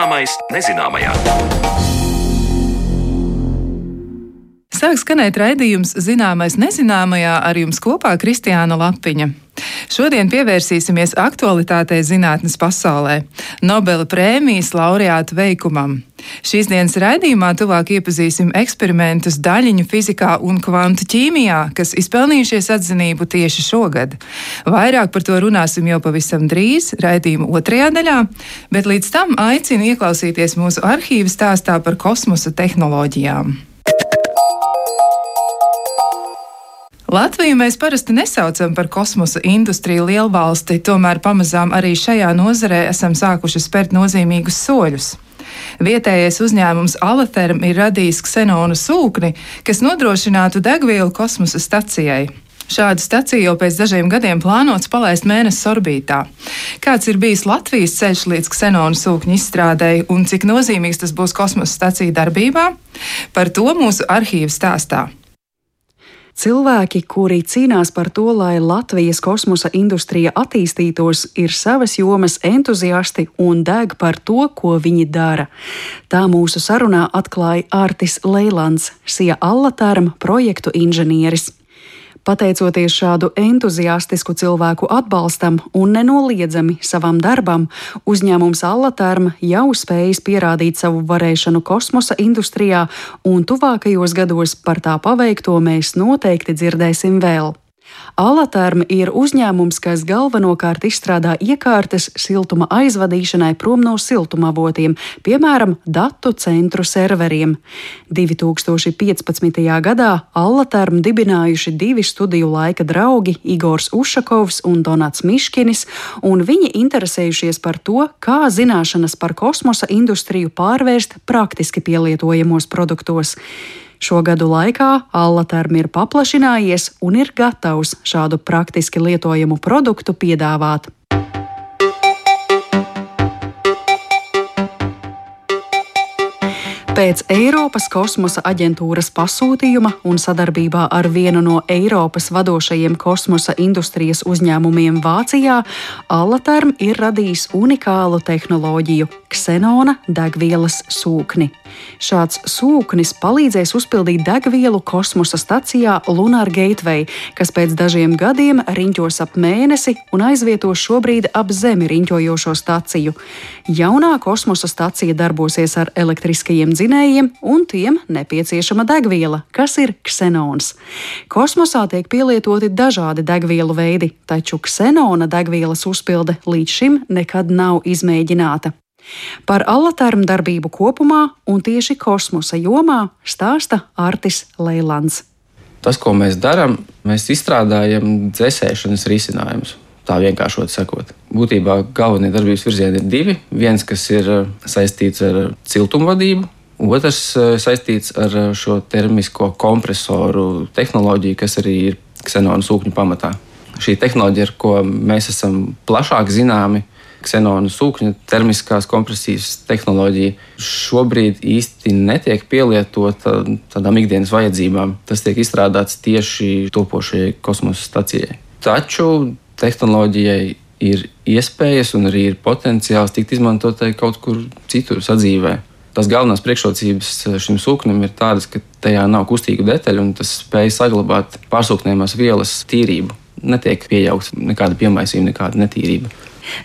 Zināmais nezināmajā. Sāk skanēt raidījums Zināmais nezināmajā ar jums kopā Kristiāna Lapiņa. Šodien pievērsīsimies aktualitātei zinātnes pasaulē - Nobela prēmijas laureātu veikumam. Šīs dienas raidījumā tuvāk iepazīsim eksperimentus daļiņu fizikā un kvantu ķīmijā, kas izpelnījušies atzinību tieši šogad. Vairāk par to runāsim jau pavisam drīz, raidījuma otrajā daļā, bet līdz tam aicinu ieklausīties mūsu arhīvu stāstā par kosmosa tehnoloģijām. Latviju mēs parasti nesaucam par kosmosa industriju lielvalsti, tomēr pamazām arī šajā nozarē esam sākuši spērt nozīmīgus soļus. Vietējais uzņēmums Alaterm ir radījis ksenonu sūkni, kas nodrošinātu degvielu kosmosa stacijai. Šādu staciju jau pēc dažiem gadiem plānots palaist mēnesis orbītā. Kāds ir bijis Latvijas ceļš līdz ksenonu sūkņu izstrādēji un cik nozīmīgs tas būs kosmosa staciju darbībā? Par to mūsu arhīvs stāstā. Cilvēki, kuri cīnās par to, lai Latvijas kosmosa industrija attīstītos, ir savas jomas entuziasti un deg par to, ko viņi dara. Tā mūsu sarunā atklāja Artis Leilands, Sija Allatārma projektu inženieris. Pateicoties šādu entuziastisku cilvēku atbalstam un nenoliedzami savam darbam, uzņēmums Allaterm jau spējis pierādīt savu varēšanu kosmosa industrijā, un tuvākajos gados par tā paveikto mēs noteikti dzirdēsim vēl. Alaterm ir uzņēmums, kas galvenokārt izstrādā iekārtas siltuma aizvadīšanai prom no siltumavotiem, piemēram, datu centru serveriem. 2015. gadā Alaterm dibinājuši divi studiju laika draugi Igors Ušakovs un Donats Miškinis, un viņi interesējušies par to, kā zināšanas par kosmosa industriju pārvērst praktiski pielietojamos produktos. Šo gadu laikā Allaterm ir paplašinājies un ir gatavs šādu praktiski lietojamu produktu piedāvāt. Pēc Eiropas kosmosa aģentūras pasūtījuma un sadarbībā ar vienu no Eiropas vadošajiem kosmosa industrijas uzņēmumiem Vācijā, Allaterm ir radījis unikālu tehnoloģiju - ksenona degvielas sūkni. Šāds sūknis palīdzēs uzpildīt degvielu kosmosa stacijā Lunar Gateway, kas pēc dažiem gadiem riņķos ap mēnesi un aizvietos šobrīd ap Zemi riņķojošo staciju. Jaunā kosmosa stacija darbosies ar elektriskajiem dzinējiem dzinējiem, un tiem nepieciešama degviela, kas ir ksenons. Kosmosā tiek pielietoti dažādi degvielu veidi, taču ksenona degvielas uzpilde līdz šim nekad nav izmēģināta. Par allatermu darbību kopumā un tieši kosmosa jomā stāsta Artis Leilands. Tas, ko mēs darām, mēs izstrādājam dzēsēšanas risinājumus. Tā vienkāršot sakot. Būtībā galvenie darbības virzieni ir divi. Viens, kas ir saistīts ar siltumvadību, Otrs eh, saistīts ar eh, šo termisko kompresoru tehnoloģiju, kas arī ir ksenonu sūkņu pamatā. Šī tehnoloģija, ar ko mēs esam plašāk zināmi, ksenonu sūkņa termiskās kompresijas tehnoloģija, šobrīd īsti netiek pielietota tādām ikdienas vajadzībām. Tas tiek izstrādāts tieši topošajai kosmosa stacijai. Taču tehnoloģijai ir iespējas un arī ir potenciāls tikt izmantotai kaut kur citur sadzīvē. Tās galvenās priekšrocības eh, šim sūknim ir tādas, ka tajā nav kustīgu detaļu un tas spēj saglabāt pārsūknējumās vielas tīrību. Netiek pieaugta nekāda piemaisījuma, nekāda netīrība.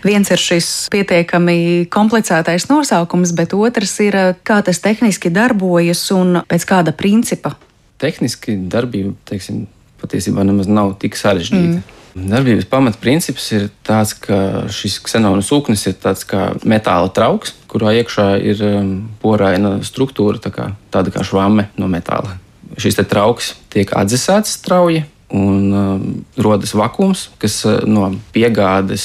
Viens ir šis pietiekami komplicētais nosaukums, bet otrs ir, eh, kā tas tehniski darbojas un pēc kāda principa. Tehniski darbība, teiksim, patiesībā nemaz nav tik sarežģīta. Mm. Darbības pamatprincips ir tāds, ka šis ksenonu sūknis ir tāds kā metāla trauks, kurā iekšā ir um, poraina struktūra, tā kā, tāda kā švame no metāla. Šis trauks tiek atdzesēts strauji un um, rodas vakums, kas uh, no piegādes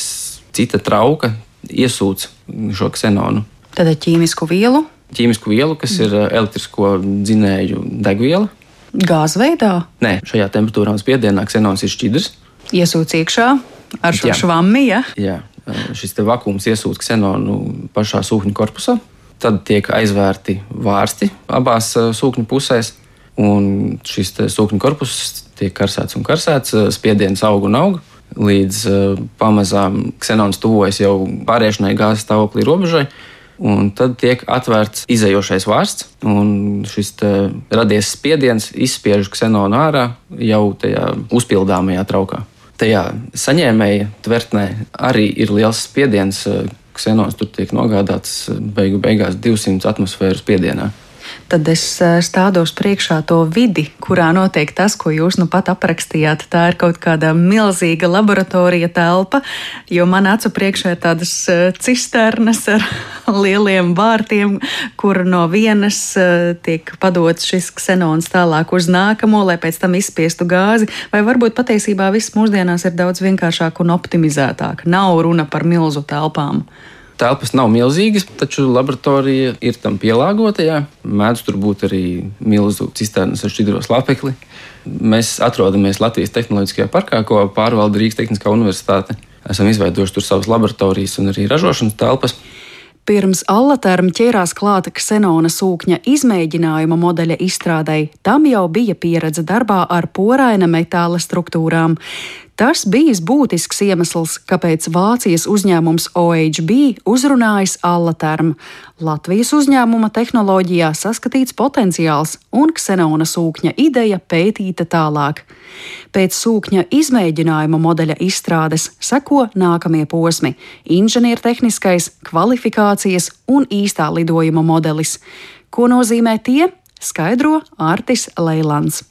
cita trauka iesūc šo ksenonu. Tad ir ķīmisku vielu. Ķīmisku vielu, kas ir uh, elektrisko dzinēju degviela. Gāzveidā? Nē, šajā temperatūrā un spiedienā ksenons ir šķidrs iesūc iekšā ar šo švammi. Ja? Jā, šis vakums iesūc ksenonu pašā sūkņa korpusā. Tad tiek aizvērti vārsti abās sūkņa pusēs, un šis sūkņa korpus tiek karsēts un karsēts, spiediens aug un aug. Līdz pamazām ksenons tuvojas jau pāriešanai gāzes stāvoklī robežai, un tad tiek atvērts izējošais vārsts, un šis radies spiediens izspiež ksenonu ārā jau tajā uzpildāmajā traukā. Tajā saņēmēja tvertnē arī ir liels spiediens. Ksenons tur tiek nogādāts beigu beigās 200 atmosfēras spiedienā tad es eh, stādos priekšā to vidi, kurā notiek tas, ko jūs nu pat aprakstījāt. Tā ir kaut kāda milzīga laboratorija telpa, jo man acu priekšā ir tādas eh, cisternas ar lieliem vārtiem, kur no vienas eh, tiek padots šis ksenons tālāk uz nākamo, lai pēc tam izspiestu gāzi. Vai varbūt patiesībā viss mūsdienās ir daudz vienkāršāk un optimizētāk? Nav runa par milzu telpām. Telpas nav milzīgas, taču laboratorija ir tam pielāgota. Jā. Mēdz tur būt arī milzu cisternas ar šķidro slāpekli. Mēs atrodamies Latvijas Tehnoloģiskajā parkā, ko pārvalda Rīgas Tehniskā universitāte. Esam izveidojuši tur savas laboratorijas un arī ražošanas telpas. Pirms Allaterm ķērās klāta ksenona sūkņa izmēģinājuma modeļa izstrādei, tam jau bija pieredze darbā ar poraina metāla struktūrām. Tas bijis būtisks iemesls, kāpēc Vācijas uzņēmums OHB uzrunājis Allaterm. Latvijas uzņēmuma tehnoloģijā saskatīts potenciāls un ksenona sūkņa ideja pētīta tālāk. Pēc sūkņa izmēģinājuma modeļa izstrādes seko nākamie posmi - inženiertehniskais, kvalifikācijas un īstā lidojuma modelis. Ko nozīmē tie? Skaidro Artis Leilands.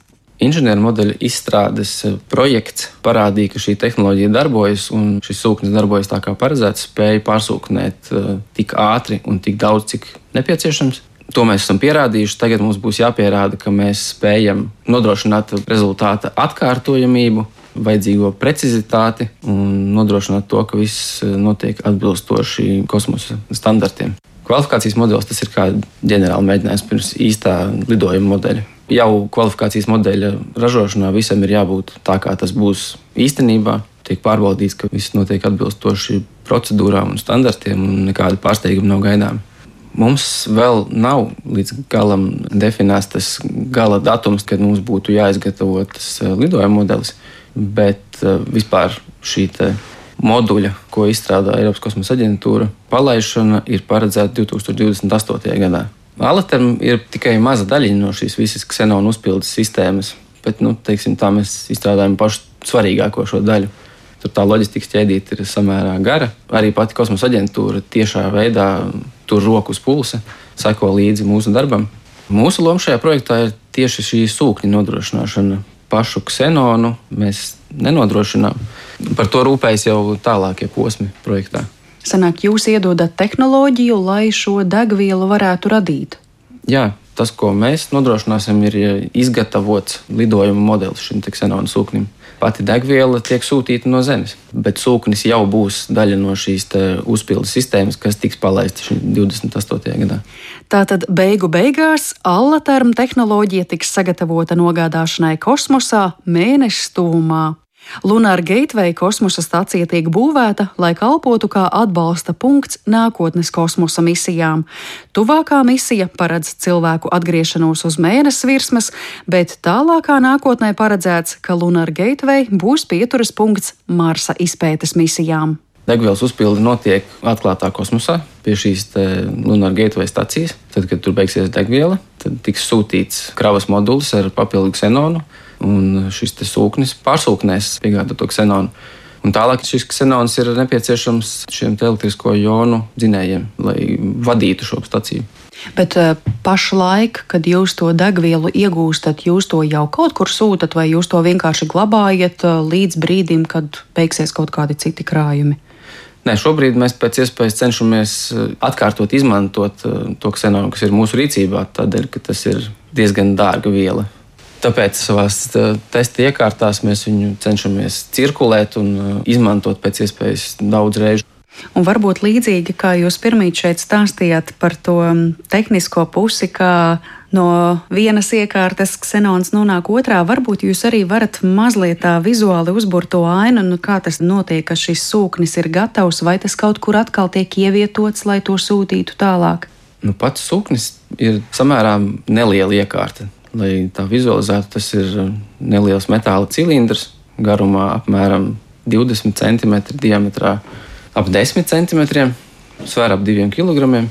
Inženieru modeļa izstrādes eh, projekts parādīja, ka šī tehnoloģija darbojas un šis sūknis darbojas tā kā paredzēts, spēja pārsūknēt eh, tik ātri un tik daudz, cik nepieciešams. To mēs esam pierādījuši. Tagad mums būs jāpierāda, ka mēs spējam nodrošināt rezultāta atkārtojamību, vajadzīgo precizitāti un nodrošināt to, ka viss eh, notiek atbilstoši kosmosa standartiem. Kvalifikācijas modelis tas ir kā ģenerāla mēģinājums pirms īstā lidojuma modeļa jau kvalifikācijas modeļa ražošanā visam ir jābūt tā, kā tas būs īstenībā. Tiek pārbaudīts, ka viss notiek atbilstoši procedūrām un standartiem, un nekāda pārsteiguma nav gaidāma. Mums vēl nav līdz galam definēts tas gala datums, kad mums būtu jāizgatavo tas eh, lidojuma modelis, bet eh, vispār šī moduļa, ko izstrādā Eiropas kosmosa aģentūra, palaišana ir paredzēta 2028. gadā. Alaterm ir tikai maza daļiņa no šīs visas ksenona uzpildes sistēmas, bet nu, teiksim, tā mēs izstrādājam pašu svarīgāko šo daļu. Tur tā loģistikas ķēdīte ir samērā gara. Arī pati kosmosa aģentūra tiešā veidā tur roku uz pulsa, seko līdzi mūsu darbam. Mūsu loma šajā projektā ir tieši šī sūkņa nodrošināšana. Pašu ksenonu mēs nenodrošinām. Par to rūpējas jau tālākie posmi projektā. Sanāk, jūs iedodat tehnoloģiju, lai šo degvielu varētu radīt. Jā, tas, ko mēs nodrošināsim, ir izgatavots lidojuma modelis šim ksenonu sūknim. Pati degviela tiek sūtīta no Zemes, bet sūknis jau būs daļa no šīs uzpildes sistēmas, kas tiks palaista 28. gadā. Tātad beigu beigās allaterma tehnoloģija tiks sagatavota nogādāšanai kosmosā mēneša stūmā Lunāra Gateway kosmosa stācija tiek būvēta, lai kalpotu kā atbalsta punkts nākotnes kosmosa misijām. Tuvākā misija paredz cilvēku atgriešanos uz mēnesi virsmas, bet tālākā nākotnē paredzēts, ka Lunāra Gateway būs pieturas punkts Marsa izpētes misijām. Degvielas uzpilde notiek atklātā kosmosā pie šīs Lunāra Gateway stācijas. Tad, kad tur beigsies degviela, tad tiks sūtīts kravas modulis ar papildu ksenonu un šis sūknis pārsūknēs piegādāto ksenonu. Un tālāk šis ksenons ir nepieciešams šiem elektrisko jonu dzinējiem, lai vadītu šo staciju. Bet uh, pašlaik, kad jūs to degvielu iegūstat, jūs to jau kaut kur sūtat, vai jūs to vienkārši glabājat uh, līdz brīdim, kad beigsies kaut kādi citi krājumi? Nē, šobrīd mēs pēc iespējas cenšamies atkārtot, izmantot to ksenonu, kas ir mūsu rīcībā, tādēļ, ka tas ir diezgan dārga viela. Tāpēc savā testa iekārtās mēs viņu cenšamies cirkulēt un izmantot pēc iespējas daudz reižu. Un varbūt līdzīgi kā jūs pirmīt šeit stāstījāt par to tehnisko pusi, kā no vienas iekārtas ksenons nonāk otrā, varbūt jūs arī varat mazliet tā vizuāli uzburt to ainu, nu kā tas notiek, ka šis sūknis ir gatavs, vai tas kaut kur atkal tiek ievietots, lai to sūtītu tālāk. Nu, pats sūknis ir samērā neliela iekārta. Lai tā vizualizētu, tas ir neliels metāla cilindrs, garumā apmēram 20 cm, diametrā ap 10 cm, svēr ap 2 kg.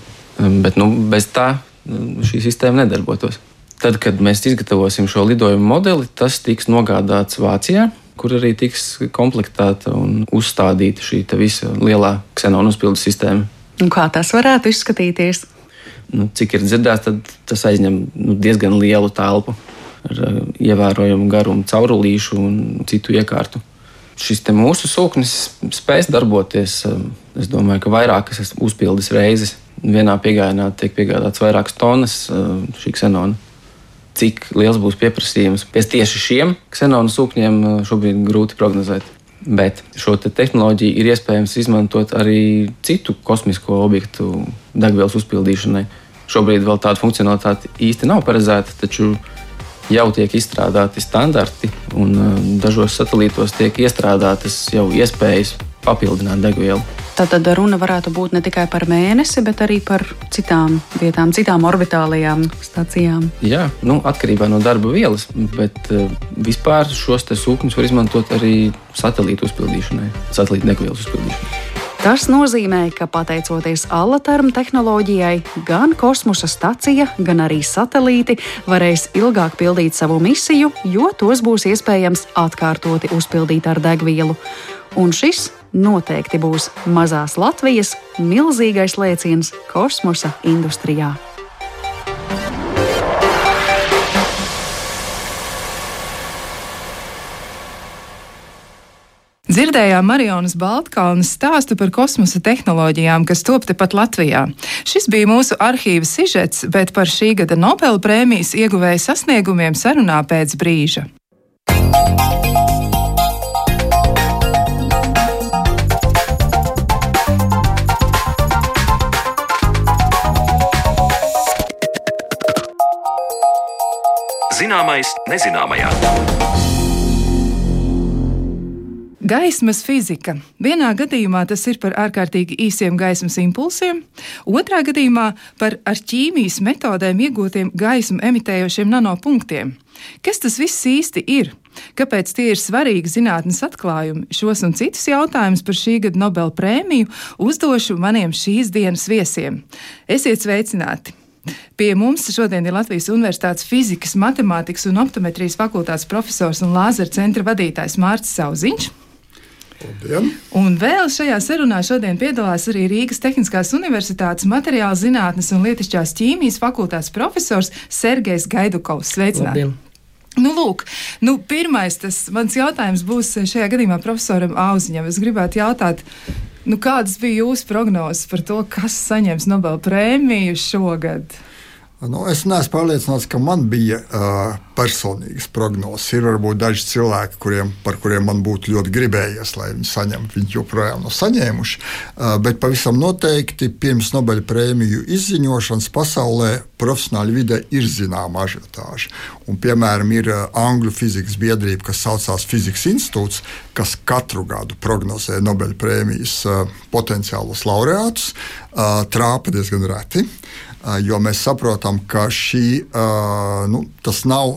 Bet nu, bez tā šī sistēma nedarbotos. Tad, kad mēs izgatavosim šo lidojumu modeli, tas tiks nogādāts Vācijā, kur arī tiks komplektēta un uzstādīta šī visa lielā ksenona uzpildes sistēma. Un kā tas varētu izskatīties? Nu, cik ir dzirdēts, tas aizņem nu, diezgan lielu telpu ar uh, ievērojamu garumu caurulīšu un citu iekārtu. Šis mūsu sūknis spēs darboties, um, es domāju, ka vairākas uzpildes reizes. Vienā piegājienā tiek piegādāts vairākas tonnas uh, šī ksenona cik liels būs pieprasījums pēc tieši šiem ksenonu sūkņiem, eh, šobrīd grūti prognozēt. Bet šo te tehnoloģiju ir iespējams izmantot arī citu kosmisko objektu degvielas uzpildīšanai. Šobrīd vēl tāda funkcionalitāte īsti nav paredzēta, taču jau tiek izstrādāti standarti, un eh, dažos satelītos tiek iestrādātas jau iespējas papildināt degvielu. Tātad runa varētu būt ne tikai par mēnesi, bet arī par citām vietām, citām orbitālajām stācijām. Jā, nu, atkarībā no darba vielas, bet uh, vispār šos sūkņus var izmantot arī satelītu uzpildīšanai, satelītu degvielas uzpildīšanai. Tas nozīmē, ka pateicoties Allaterm tehnoloģijai, gan kosmosa stacija, gan arī satelīti varēs ilgāk pildīt savu misiju, jo tos būs iespējams atkārtoti uzpildīt ar degvielu. Un šis noteikti būs mazās Latvijas milzīgais lēciens kosmosa industrijā. Dzirdējām Marijas Baltkalnes stāstu par kosmosa tehnoloģijām, kas top tepat Latvijā. Šis bija mūsu arhīva sižets, bet par šī gada Nobela prēmijas ieguvēja sasniegumiem sarunā pēc brīža. Zināmais, nezināmajā. Gaismas fizika. Vienā gadījumā tas ir par ārkārtīgi īsiem gaismas impulsiem, otrā gadījumā par ar ķīmijas metodēm iegūtiem gaismu emitējošiem nanopunktiem. Kas tas viss īsti ir? Kāpēc tie ir svarīgi zinātnes atklājumi? Šos un citus jautājumus par šī gada Nobela prēmiju uzdošu maniem šīs dienas viesiem. Esiet sveicināti! Pie mums šodien ir Latvijas Universitātes fizikas, matemātikas un optometrijas fakultātes profesors un lāzera centra vadītājs Mārcis Sauziņš. Labdien. Un vēl šajā sarunā šodien piedalās arī Rīgas Tehniskās Universitātes materiāla zinātnes un lietišķās ķīmijas fakultātes profesors Sergejs Gaidukovs. Sveicināti! Labdien. Nu, lūk, nu, pirmais tas mans jautājums būs šajā gadījumā profesoram Auziņam. Es gribētu jautāt, Nu, kādas bija jūsu prognozes par to, kas saņems Nobela prēmiju šogad? Nu, es neesmu pārliecināts, ka man bija uh, personīgas prognozes. Ir varbūt daži cilvēki, kuriem, par kuriem man būtu ļoti gribējies, lai viņi saņemtu. Viņi joprojām nav saņēmuši. Uh, bet pavisam noteikti pirms Nobela prēmiju izziņošanas pasaulē profesionāļu vidē ir zināma ažiotāža. Un, piemēram, ir Angļu fizikas biedrība, kas saucās Fizikas institūts, kas katru gadu prognozē Nobela prēmijas uh, potenciālos laureātus. Uh, trāpa diezgan reti. Uh, jo mēs saprotam, ka šī, nu, tas nav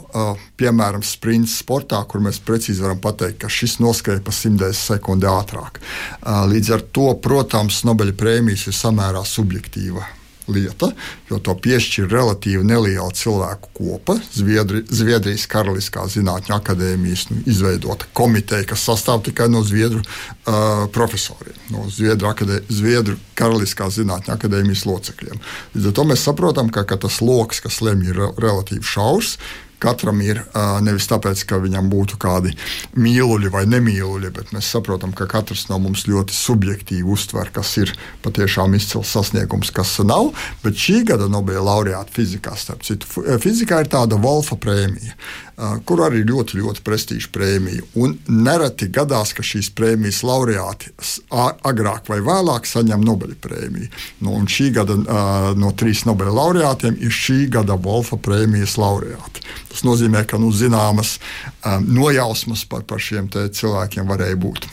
piemēram sprints sportā, kur mēs precīzi varam pateikt, ka šis noskrēja pa simtdesmit sekundi ātrāk. Līdz ar to, protams, Nobeļa prēmijas ir samērā subjektīva lieta, jo to piešķir relatīvi neliela cilvēku kopa. Zviedri, Zviedrijas Karaliskā Zinātņu akadēmijas nu, izveidota komiteja, kas sastāv tikai no Zviedru uh, profesoriem, no Zviedru, akadē, Zviedru Karaliskā Zinātņu akadēmijas locekļiem. Līdz ar to mēs saprotam, ka, ka tas lokus, kas lemj, ir relatīvi šaurs katram ir nevis tāpēc, ka viņam būtu kādi mīluļi vai nemīluļi, bet mēs saprotam, ka katrs no mums ļoti subjektīvi uztver, kas ir patiešām izcils sasniegums, kas nav. Bet šī gada Nobela laureāta fizikā, starp citu, fizikā ir tāda Wolfa prēmija kur arī ļoti, ļoti prestiža prēmija. Un nereti gadās, ka šīs prēmijas laureāti agrāk vai vēlāk saņem Nobela prēmiju. Nu, šī gada no trīs Nobela laureātiem ir šī gada Wolfa prēmijas laureāti. Tas nozīmē, ka nu, zināmas nojausmas par, par šiem cilvēkiem varēja būt.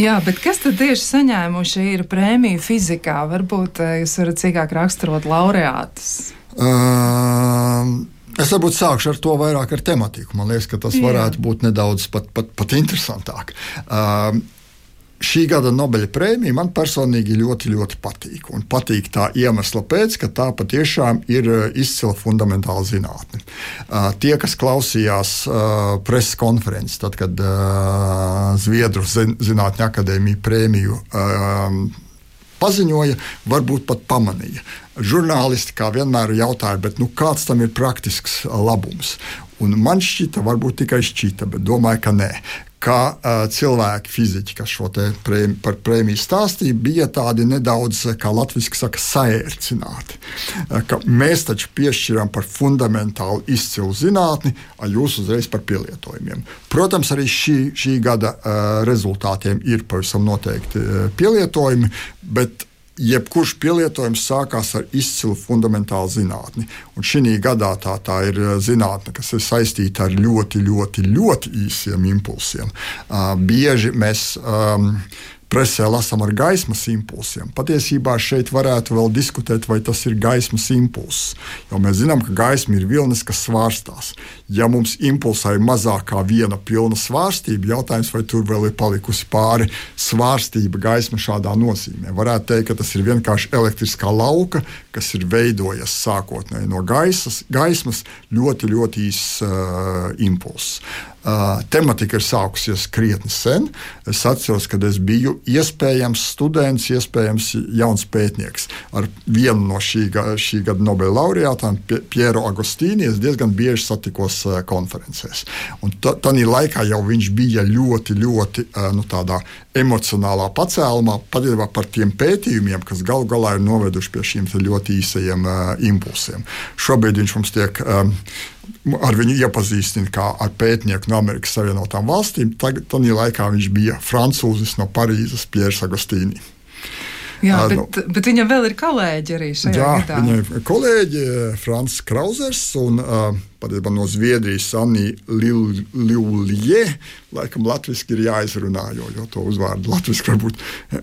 Jā, bet kas tad tieši saņēmuši ir prēmiju fizikā? Varbūt jūs varat cīkāk raksturot laureātus. Uh, Es varbūt sākšu ar to vairāk ar tematiku. Man liekas, ka tas Jā. varētu būt nedaudz pat, pat, pat interesantāk. Uh, šī gada Nobela prēmija man personīgi ļoti, ļoti patīk. Un patīk tā iemesla pēc, ka tā patiešām ir uh, izcila fundamentāla zinātne. Uh, tie, kas klausījās uh, preses konferences, tad, kad Zviedru Zinātņu akadēmija prēmiju paziņoja, varbūt pat pamanīja. Žurnālisti kā vienmēr jautāja, nu, kāds tam ir praktisks labums. Un man šķita, varbūt tikai šķita, bet domāju, ka nē ka uh, cilvēki, fiziķi, kas šo prēmi, par prēmiju stāstīja, bija tādi nedaudz, kā latviešu saka, saērcināti. Uh, mēs taču piešķiram par fundamentālu izcilu zinātni, a jūs uzreiz par pielietojumiem. Protams, arī šī, šī gada uh, rezultātiem ir pavisam noteikti uh, pielietojumi, bet jebkurš pielietojums sākās ar izcilu fundamentālu zinātni. Un šī gadā tā, tā ir eh, zinātne, kas ir saistīta ar ļoti, ļoti, ļoti īsiem impulsiem. Uh, bieži mēs um, presē lasām ar gaismas impulsiem. Patiesībā šeit varētu vēl diskutēt, vai tas ir gaismas impulss. Jo mēs zinām, ka gaisma ir vilnis, kas svārstās. Ja mums impulsā ir mazākā viena pilna svārstība, jautājums, vai tur vēl ir palikusi pāri svārstība gaisma šādā nozīmē. Varētu teikt, ka tas ir vienkārši elektriskā lauka, kas ir veidojies sākotnēji no gaisas, gaismas ļoti, ļoti īss uh, impulss. Uh, tematika ir sākusies krietni sen. Es atceros, kad es biju iespējams students, iespējams jauns pētnieks. Ar vienu no šī, šī gada Nobela laureātām, Piero Agostīni, es diezgan bieži satikos uh, konferencēs. Tajā laikā jau viņš bija ļoti, ļoti uh, nu, emocionālā pacēlumā, patiesībā par tiem pētījumiem, kas galu galā ir noveduši pie šiem ļoti īsajiem uh, impulsiem. Šobrīd viņš mums tiek. Um, ar viņu iepazīstina kā ar pētnieku no Amerikas Savienotām valstīm. Tagad, tajā laikā viņš bija francūzis no Parīzes, Pierre Agostīni. Jā, bet, nu, bet viņam vēl ir kolēģi arī šajā jā, gadā. Viņam ir kolēģi Frans Krausers un uh, patiesībā no Zviedrijas Anī Liulie. Laikam latviešu ir jāizrunā, jo, jo to uzvārdu latviešu varbūt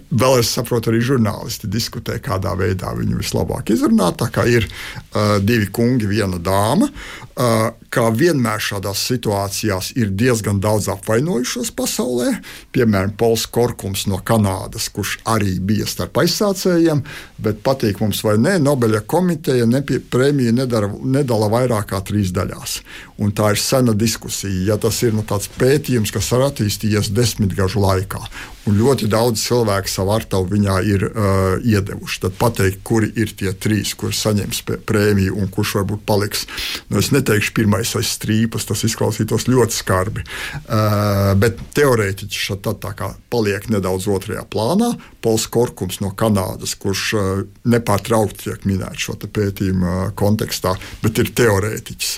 vēl es saprotu, arī žurnālisti diskutē, kādā veidā viņu vislabāk izrunāt. Tā kā ir uh, divi kungi, viena dāma. Uh, kā vienmēr šādās situācijās ir diezgan daudz apvainojušos pasaulē. Piemēram, Pols Korkums no Kanādas, kurš arī bija starp aizsācējiem, bet patīk mums vai nē, Nobeļa komiteja nepie, prēmiju nedara, nedala vairāk kā trīs daļas Us. Un tā ir sena diskusija. Ja tas ir nu, pētījums, kas ir attīstījies desmitgažu laikā, un ļoti daudz cilvēku savu artavu viņā ir uh, iedevuši, tad pateikt, kuri ir tie trīs, kurš saņems prēmiju un kurš varbūt paliks. Nu, es neteikšu, pirmais aiz strīpas, tas izklausītos ļoti skarbi. Uh, bet teorētiķis šeit tā, kā paliek nedaudz otrajā plānā. Pols Korkums no Kanādas, kurš uh, nepārtraukti tiek minēts šo pētījumu uh, kontekstā, bet ir teorētiķis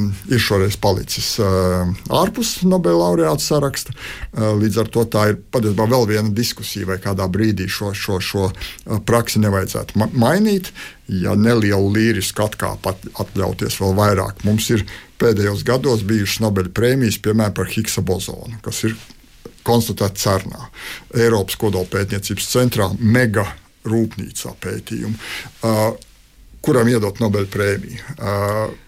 um, ir šoreiz palicis uh, ārpus Nobela laureāta saraksta. Uh, līdz ar to tā ir patiesībā vēl viena diskusija, vai kādā brīdī šo, šo, šo uh, praksi nevajadzētu ma mainīt. Ja nelielu līrisku atkāpu atļauties vēl vairāk, mums ir pēdējos gados bijušas Nobela prēmijas, piemēram, par Higsa bozonu, kas ir konstatēta CERNā, Eiropas kodolpētniecības centrā, mega rūpnīcā pētījumu, uh, kuram iedot Nobela prēmiju. Uh,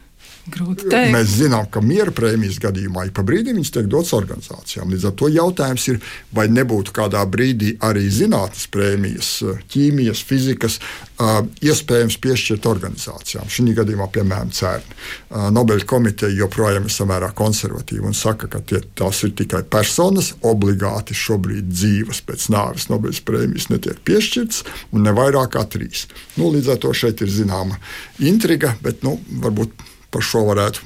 Grūti teikt. Mēs zinām, ka miera prēmijas gadījumā ik pa brīdim viņas tiek dotas organizācijām. Līdz ar to jautājums ir, vai nebūtu kādā brīdī arī zinātnes prēmijas, ķīmijas, fizikas iespējams piešķirt organizācijām. Šī gadījumā, piemēram, CERN. Nobeļa komiteja joprojām ir samērā konservatīva un saka, ka tie, tās ir tikai personas, obligāti šobrīd dzīves pēc nāves Nobeļas prēmijas netiek piešķirtas, un ne vairāk kā trīs. Nu, līdz ar to šeit ir zināma intriga, bet nu, varbūt par šo varētu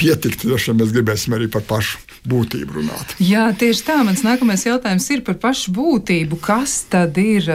pietikt. Vien mēs gribēsim arī par pašu būtību runāt. Jā, tieši tā. Mans nākamais jautājums ir par pašu būtību. Kas tad ir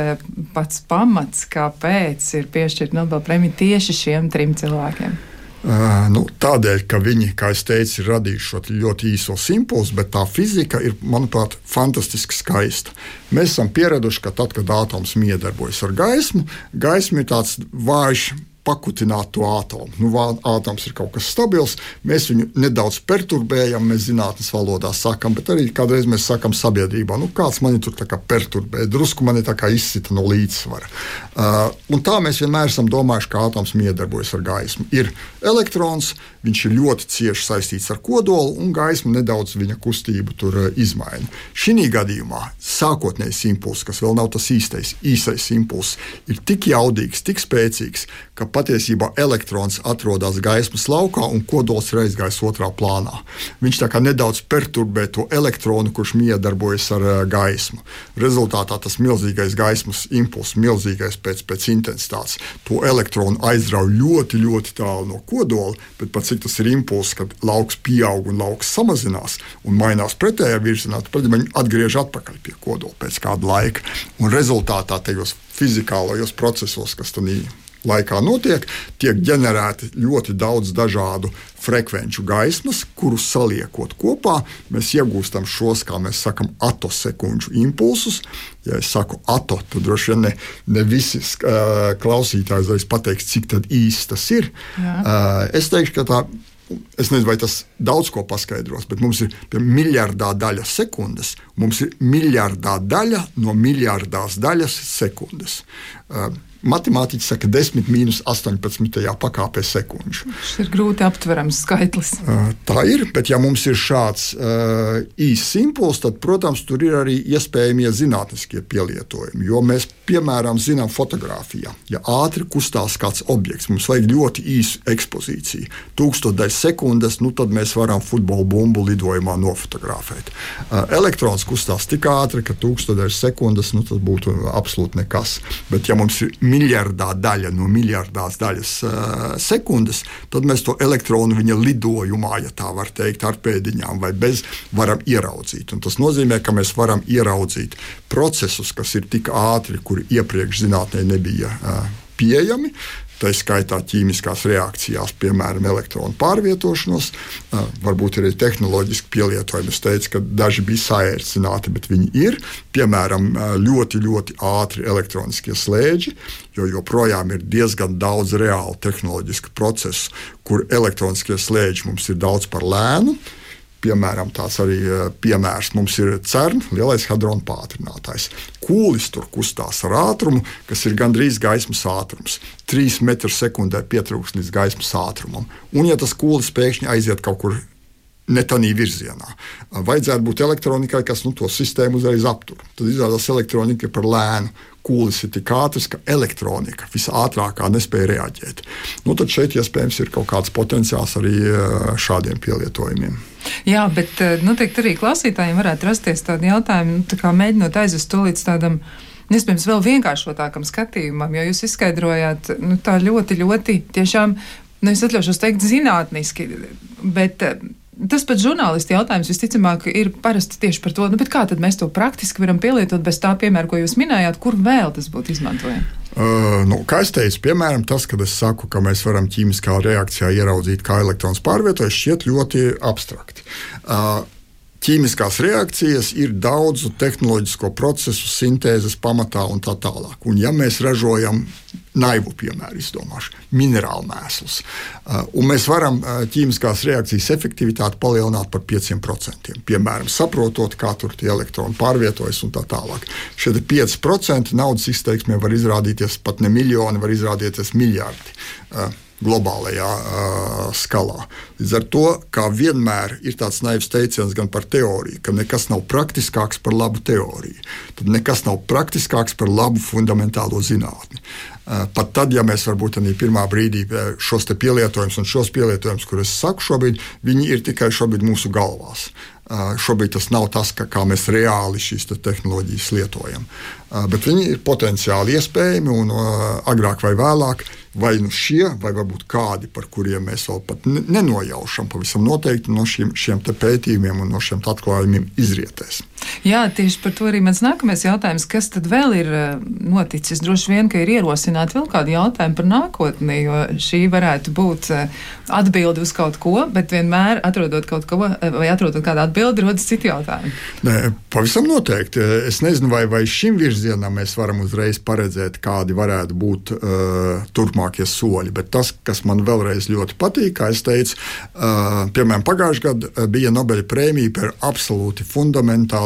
pats pamats, kāpēc ir piešķirta Nobela prēmija tieši šiem trim cilvēkiem? Uh, nu, tādēļ, ka viņi, kā jau teicu, ir radījuši šo ļoti īso impulsu, bet tā fizika ir, manuprāt, fantastiski skaista. Mēs esam pieraduši, ka tad, kad atoms miedarbojas ar gaismu, gaisma ir tāds vājš pakutināt to atomu. Nu, atoms ir kaut kas stabils, mēs viņu nedaudz perturbējam, mēs zinātnīs valodā sakām, bet arī kādreiz mēs sakām sabiedrībā, nu, kāds man tur perturbē, drusku man ir izsita no līdzsvara. Uh, tā mēs vienmēr esam domājuši, ka atoms miedarbojas ar gaismu. Ir elektrons, viņš ir ļoti cieši saistīts ar kodolu, un gaisma nedaudz viņa kustību tur uh, izmaina. Šī gadījumā sākotnējais impulss, kas vēl nav tas īstais, īsais impulss, ir tik jaudīgs, tik spēcīgs, ka patiesībā elektrons atrodas gaismas laukā un kodols ir aizgājis otrā plānā. Viņš tā kā nedaudz perturbē to elektronu, kurš miedarbojas ar uh, gaismu. Rezultātā tas milzīgais gaismas impulss, milzīgais pēc, pēc intensitātes, to elektronu aizrauj ļoti, ļoti tālu no kodola, bet pat cik tas ir impulss, kad lauks pieaug un lauks samazinās un mainās pretējā virzienā, tad viņi atgriež atpakaļ pie kodola pēc kāda laika. Un rezultātā tajos fizikālajos procesos, kas tur ir laikā notiek, tiek ģenerēti ļoti daudz dažādu frekvenču gaismas, kurus saliekot kopā, mēs iegūstam šos, kā mēs sakām, atosekundžu impulsus. Ja es saku ato, tad droši vien ne, ne visi uh, klausītāji uzreiz pateiks, cik īsti tas ir. Jā. Uh, es teikšu, ka tā Es nezinu, vai tas daudz ko paskaidros, bet mums ir miljardā daļa sekundes. Mums ir miljardā daļa no miljardās daļas sekundes. Uh, Matemātiķi saka, 10 minus 18. pakāpē sekundžu. Tas ir grūti aptverams skaitlis. Tā ir, bet ja mums ir šāds uh, īsts impulss, tad, protams, tur ir arī iespējamie zinātniskie pielietojumi. Jo mēs, piemēram, zinām fotografijā, ja ātri kustās kāds objekts, mums vajag ļoti īsu ekspozīciju. Tūkstošdaļas sekundes, nu tad mēs varam futbola bumbu lidojumā nofotografēt. Uh, elektrons kustās tik ātri, ka tūkstošdaļas sekundes, nu tas būtu absolūti nekas. Bet ja mums ir miljardā daļa no miljardās daļas sekundes, tad mēs to elektronu viņa lidojumā, ja tā var teikt, ar pēdiņām vai bez, varam ieraudzīt. Un tas nozīmē, ka mēs varam ieraudzīt procesus, kas ir tik ātri, kuri iepriekš zinātnē nebija pieejami tā skaitā ķīmiskās reakcijās, piemēram, elektronu pārvietošanos. Varbūt arī tehnoloģiski pielietojumi. Es teicu, ka daži bija saērcināti, bet viņi ir. Piemēram, ļoti, ļoti ātri elektroniskie slēdži, jo joprojām ir diezgan daudz reālu tehnoloģisku procesu, kur elektroniskie slēdži mums ir daudz par lēnu. Piemēram, tāds arī eh, piemērs mums ir CERN, lielais hadrona pātrinātājs. Kūlis tur kustās ar ātrumu, kas ir gandrīz gaismas ātrums. 3 metrus sekundē pietrūks līdz gaismas ātrumam. Un, ja tas kūlis pēkšņi aiziet kaut kur ne tādā virzienā. Vajadzētu būt elektronikai, kas nu, to sistēmu uzreiz aptur. Tad izrādās elektronika par lēnu. Kūlis ir tik ātrs, ka elektronika visātrākā nespēja reaģēt. Nu, tad šeit iespējams ir kaut kāds potenciāls arī šādiem pielietojumiem. Jā, bet noteikti arī klausītājiem varētu rasties tādi jautājumi, nu, tā kā mēģinot aizvest to līdz tādam. Iespējams, vēl vienkāršotākam skatījumam, jo jūs izskaidrojāt nu, tā ļoti, ļoti tiešām, nu, es atļaušos teikt, zinātniski, bet Tas pats žurnālisti jautājums visticamāk ir parasti tieši par to, nu, kā mēs to praktiski varam pielietot bez tā piemēra, ko jūs minējāt, kur vēl tas būtu izmantojams. Uh, nu, kā jau teicu, piemēram, tas, kad es saku, ka mēs varam ķīmiskā reakcijā ieraudzīt, kā elektrons pārvietojas, šķiet ļoti abstrakti. Uh, ķīmiskās reakcijas ir daudzu tehnoloģisko procesu, sintēzes pamatā un tā tālāk. Un, ja mēs ražojam naivu piemēru, izdomāšu, minerālu mēslus, uh, un mēs varam uh, ķīmiskās reakcijas efektivitāti palielināt par 5%, piemēram, saprotot, kā tur tie elektroni pārvietojas un tā tālāk. Šie 5% naudas izteiksmē var izrādīties pat ne miljoni, var izrādīties miljardi. Globālajā uh, skalā. Līdz ar to, kā vienmēr ir tāds naivs teiciens gan par teoriju, ka nekas nav praktiskāks par labu teoriju, tad nekas nav praktiskāks par labu fundamentālo zinātni. Uh, pat tad, ja mēs varbūt arī pirmā brīdī šos pielietojumus un šos pielietojumus, kurus es saku šobrīd, viņi ir tikai šobrīd mūsu galvās. Uh, šobrīd tas nav tas, ka, kā mēs reāli šīs te tehnoloģijas lietojam. Uh, bet viņi ir potenciāli iespējami un agrāk vai vēlāk vai nu šie, vai varbūt kādi, par kuriem mēs vēl pat nenojaušam, pavisam noteikti no šiem, šiem pētījumiem un no šiem atklājumiem izrietēs. Jā, tieši par to arī mans nākamais jautājums. Kas tad vēl ir eh, noticis? Droši vien, ka ir ierosināti vēl kādi jautājumi par nākotni, jo šī varētu būt eh, atbildi uz kaut ko, bet vienmēr atrodot kaut ko vai atrodot kādu atbildi, rodas citi jautājumi. Nē, pavisam noteikti. Es nezinu, vai, vai šim virzienam mēs varam uzreiz paredzēt, kādi varētu būt uh, turpmākie soļi. Bet tas, kas man vēlreiz ļoti patīk, kā es teicu, uh, piemēram, pagājušajā gadā bija Nobeļa prēmija par absolūti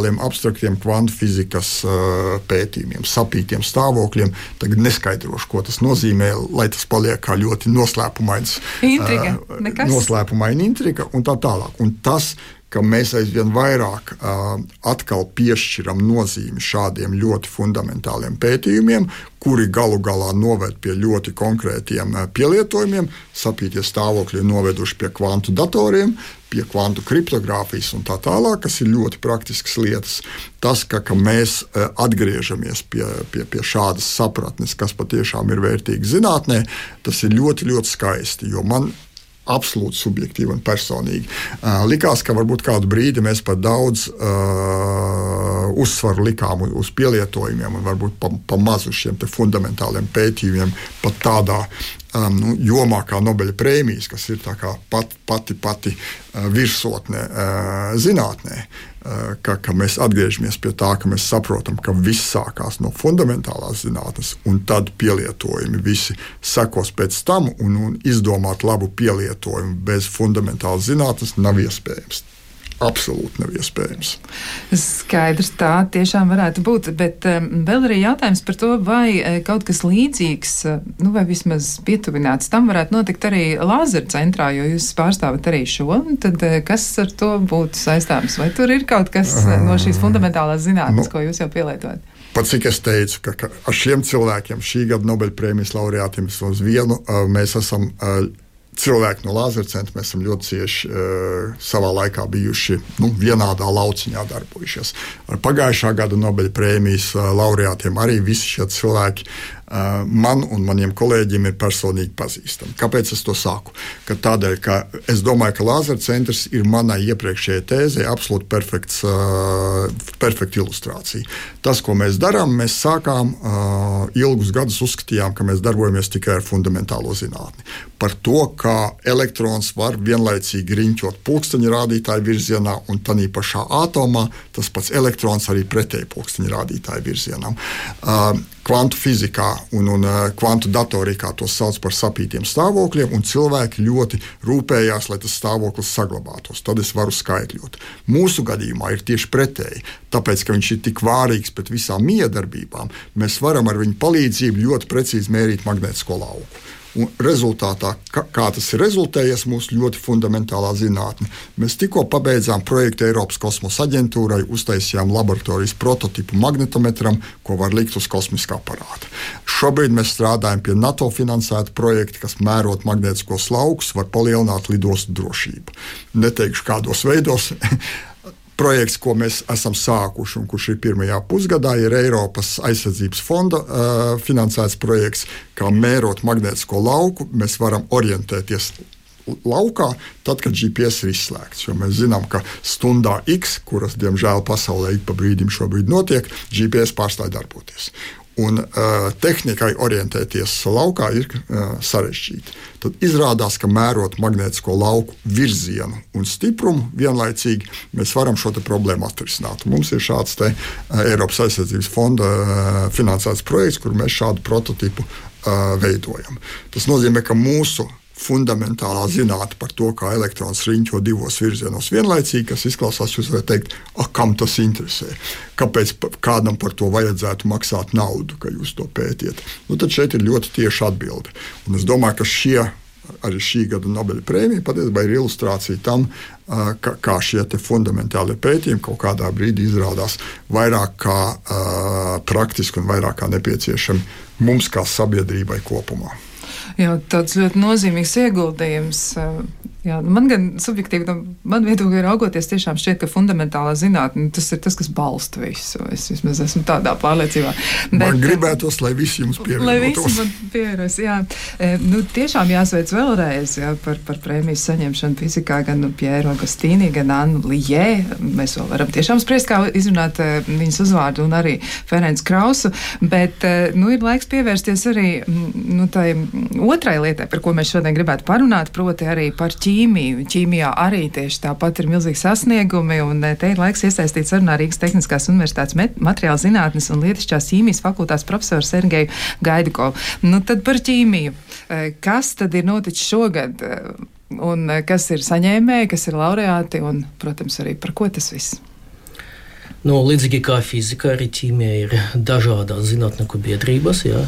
fundamentāliem, abstraktiem kvantu fizikas uh, pētījumiem, sapītiem stāvokļiem. Tagad neskaidrošu, ko tas nozīmē, lai tas paliek kā ļoti noslēpumains. Intriga, uh, noslēpumaina intriga un tā tālāk. Un tas, ka mēs aizvien vairāk uh, piešķiram nozīmi šādiem ļoti fundamentāliem pētījumiem, kuri galu galā noved pie ļoti konkrētiem pielietojumiem. Sapīties stāvokļi ir noveduši pie kvantu datoriem, pie kvantu kriptogrāfijas un tā tālāk, kas ir ļoti praktiskas lietas. Tas, ka, ka mēs atgriežamies pie, pie, pie šādas sapratnes, kas patiešām ir vērtīga zinātnē, tas ir ļoti, ļoti skaisti. Jo man absolūti subjektīvi un personīgi. Uh, likās, ka varbūt kādu brīdi mēs par daudz uh, uzsvaru likām uz pielietojumiem un varbūt pa, pa mazu šiem fundamentāliem pētījumiem pat tādā um, nu, jomā kā Nobeļa prēmijas, kas ir pat, pati, pati uh, virsotne uh, zinātnē. Uh, ka, ka mēs atgriežamies pie tā, ka mēs saprotam, ka viss sākās no fundamentālās zinātnes, un tad pielietojumi visi sekos pēc tam, un, un izdomāt labu pielietojumu bez fundamentālas zinātnes nav iespējams absolūti nav iespējams. Skaidrs, tā tiešām varētu būt. Bet um, vēl arī jautājums par to, vai e, kaut kas līdzīgs, e, nu, vai vismaz pietuvināts tam varētu notikt arī Lāzera centrā, jo jūs pārstāvat arī šo. Tad e, kas ar to būtu saistāms? Vai tur ir kaut kas no šīs fundamentālās zinātnes, nu, ko jūs jau pielietojat? Pat cik es teicu, ka, ka ar šiem cilvēkiem, šī gada Nobelpremijas laureātiem, uz vienu mēs esam cilvēki no Lāzera centra mēs esam ļoti cieši uh, savā laikā bijuši nu, vienādā lauciņā darbojušies. Ar pagājušā gada Nobel prēmijas uh, laureātiem arī visi šie cilvēki man un maniem kolēģiem ir personīgi pazīstami. Kāpēc es to saku? Ka tādēļ, ka es domāju, ka Lāzera centrs ir manai iepriekšējai tēzei absolūti perfekts, perfekta ilustrācija. Tas, ko mēs darām, mēs sākām ilgus gadus uzskatījām, ka mēs darbojamies tikai ar fundamentālo zinātni. Par to, kā elektrons var vienlaicīgi riņķot pulksteņa rādītāju virzienā un tādā pašā atomā tas pats elektrons arī pretēji pulksteņa rādītāju virzienam kvantu fizikā un, un kvantu datorikā to sauc par sapītiem stāvokļiem, un cilvēki ļoti rūpējās, lai tas stāvoklis saglabātos. Tad es varu skaidrot. Mūsu gadījumā ir tieši pretēji. Tāpēc, ka viņš ir tik vārīgs pret visām miedarbībām, mēs varam ar viņa palīdzību ļoti precīzi mērīt magnētisko lauku. Un rezultātā, kā, tas ir rezultējies mūsu ļoti fundamentālā zinātnē, mēs tikko pabeidzām projektu Eiropas kosmosa aģentūrai, uztaisījām laboratorijas prototipu magnetometram, ko var likt uz kosmiskā aparāta. Šobrīd mēs strādājam pie NATO finansēta projekta, kas mērot magnētiskos laukus, var palielināt lidostu drošību. Neteikšu kādos veidos. projekts, ko mēs esam sākuši un kurš ir pirmajā pusgadā, ir Eiropas aizsardzības fonda uh, finansēts projekts, kā mērot magnētisko lauku. Mēs varam orientēties laukā, tad, kad GPS ir izslēgts. Jo mēs zinām, ka stundā X, kuras diemžēl pasaulē ik pa brīdim šobrīd notiek, GPS pārstāj darboties un uh, tehnikai orientēties laukā ir uh, sarežģīti. Tad izrādās, ka mērot magnētisko lauku virzienu un stiprumu vienlaicīgi, mēs varam šo problēmu atrisināt. Mums ir šāds te, uh, Eiropas aizsardzības fonda uh, finansēts projekts, kur mēs šādu prototipu uh, veidojam. Tas nozīmē, ka mūsu fundamentālā zinātne par to, kā elektrons riņķo divos virzienos vienlaicīgi, kas izklausās, jūs varat teikt, ah, kam tas interesē. Kāpēc kādam par to vajadzētu maksāt naudu, ka jūs to pētiet? Nu, tad šeit ir ļoti tieša atbilde. Un es domāju, ka šie arī šī gada Nobela prēmija patiesībā ir ilustrācija tam, ka, kā šie fundamentālie pētījumi kaut kādā brīdī izrādās vairāk kā uh, praktiski un vairāk kā nepieciešami mums kā sabiedrībai kopumā jau tāds ļoti nozīmīgs ieguldījums. Jā, nu, man gan subjektīvi, no man viedokļa raugoties, tiešām šķiet, ka fundamentālā zinātne tas ir tas, kas balsta visu. Es vismaz esmu tādā pārliecībā. Bet, man gribētos, lai visi jums pievienotos. Lai visi man pievienotos, jā. E, nu, tiešām jāsveic vēlreiz jā, par, par prēmijas saņemšanu fizikā gan nu, Piero Gastīni, gan Annu Lijē. Mēs vēl varam tiešām spriest, kā izrunāt e, viņas uzvārdu un arī Ferenc Krausu, bet e, nu, ir laiks pievērsties arī nu, tai otrai lietai, par ko mēs šodien gribētu parunāt, proti arī par ķīmiju ķīmiju. Ķīmijā arī tieši tāpat ir milzīgi sasniegumi, un eh, te ir laiks iesaistīt sarunā Rīgas Tehniskās Universitātes materiāla zinātnes un lietišķās ķīmijas fakultātes profesoru Sergeju Gaidikovu. Nu, tad par ķīmiju. Eh, kas tad ir noticis šogad? Eh, un kas ir saņēmēji, kas ir laureāti, un, protams, arī par ko tas viss? Nu, līdzīgi kā fizika, arī ķīmija ir dažādas zinātnieku biedrības. Jā.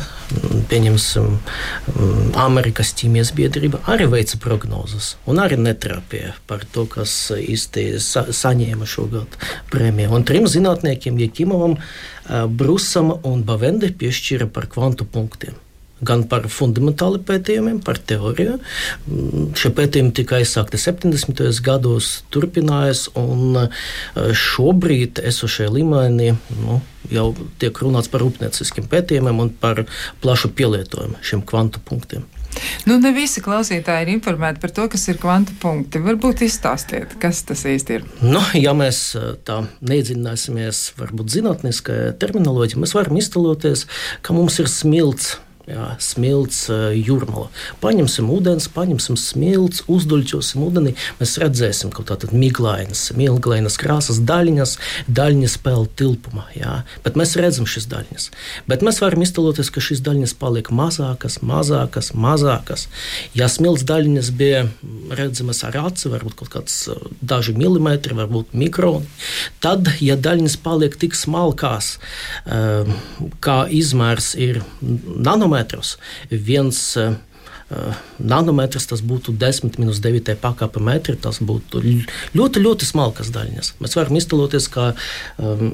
Pieņemsim, mm, Amerikas ķīmijas biedrība arī veica prognozes un arī netrapīja par to, kas īsti sa saņēma šogad prēmiju. Un trim zinātniekiem, Jekimovam, Brusam un Bavendi, piešķīra par kvantu punktiem gan par fundamentāli pētījumiem, par teoriju. Mm, šie pētījumi tika aizsākti 70. gados, turpinājās, un e, šobrīd esošajā līmenī nu, jau tiek runāts par rūpnieciskiem pētījumiem un par plašu pielietojumu šiem kvantu punktiem. Nu, ne visi klausītāji ir informēti par to, kas ir kvantu punkti. Varbūt izstāstiet, kas tas īsti ir. Nu, ja mēs e, tā neiedziļināsimies, varbūt zinātniskajā terminoloģijā, mēs varam iztēloties, ka mums ir smilts jā, smilts, jūrmala. Paņemsim ūdens, paņemsim smilts, uzduļķosim ūdenī. Mēs redzēsim kaut tādas miglainas, miglainas krāsas daļiņas, daļiņas peld tilpumā. Jā. Bet mēs redzam šīs daļiņas. Bet mēs varam iztēloties, ka šīs daļiņas paliek mazākas, mazākas, mazākas. Ja smilts daļiņas bija redzamas ar aci, varbūt kaut kāds daži milimetri, varbūt mikroni, tad, ja daļiņas paliek tik smalkās, kā izmērs ir nanometrs, nanometrus. Viens uh, nanometrs, tas būtu 10 minus 9 pakāpe metri, tas būtu ļoti, ļoti smalkas daļiņas. Mēs varam iztēloties, ka um,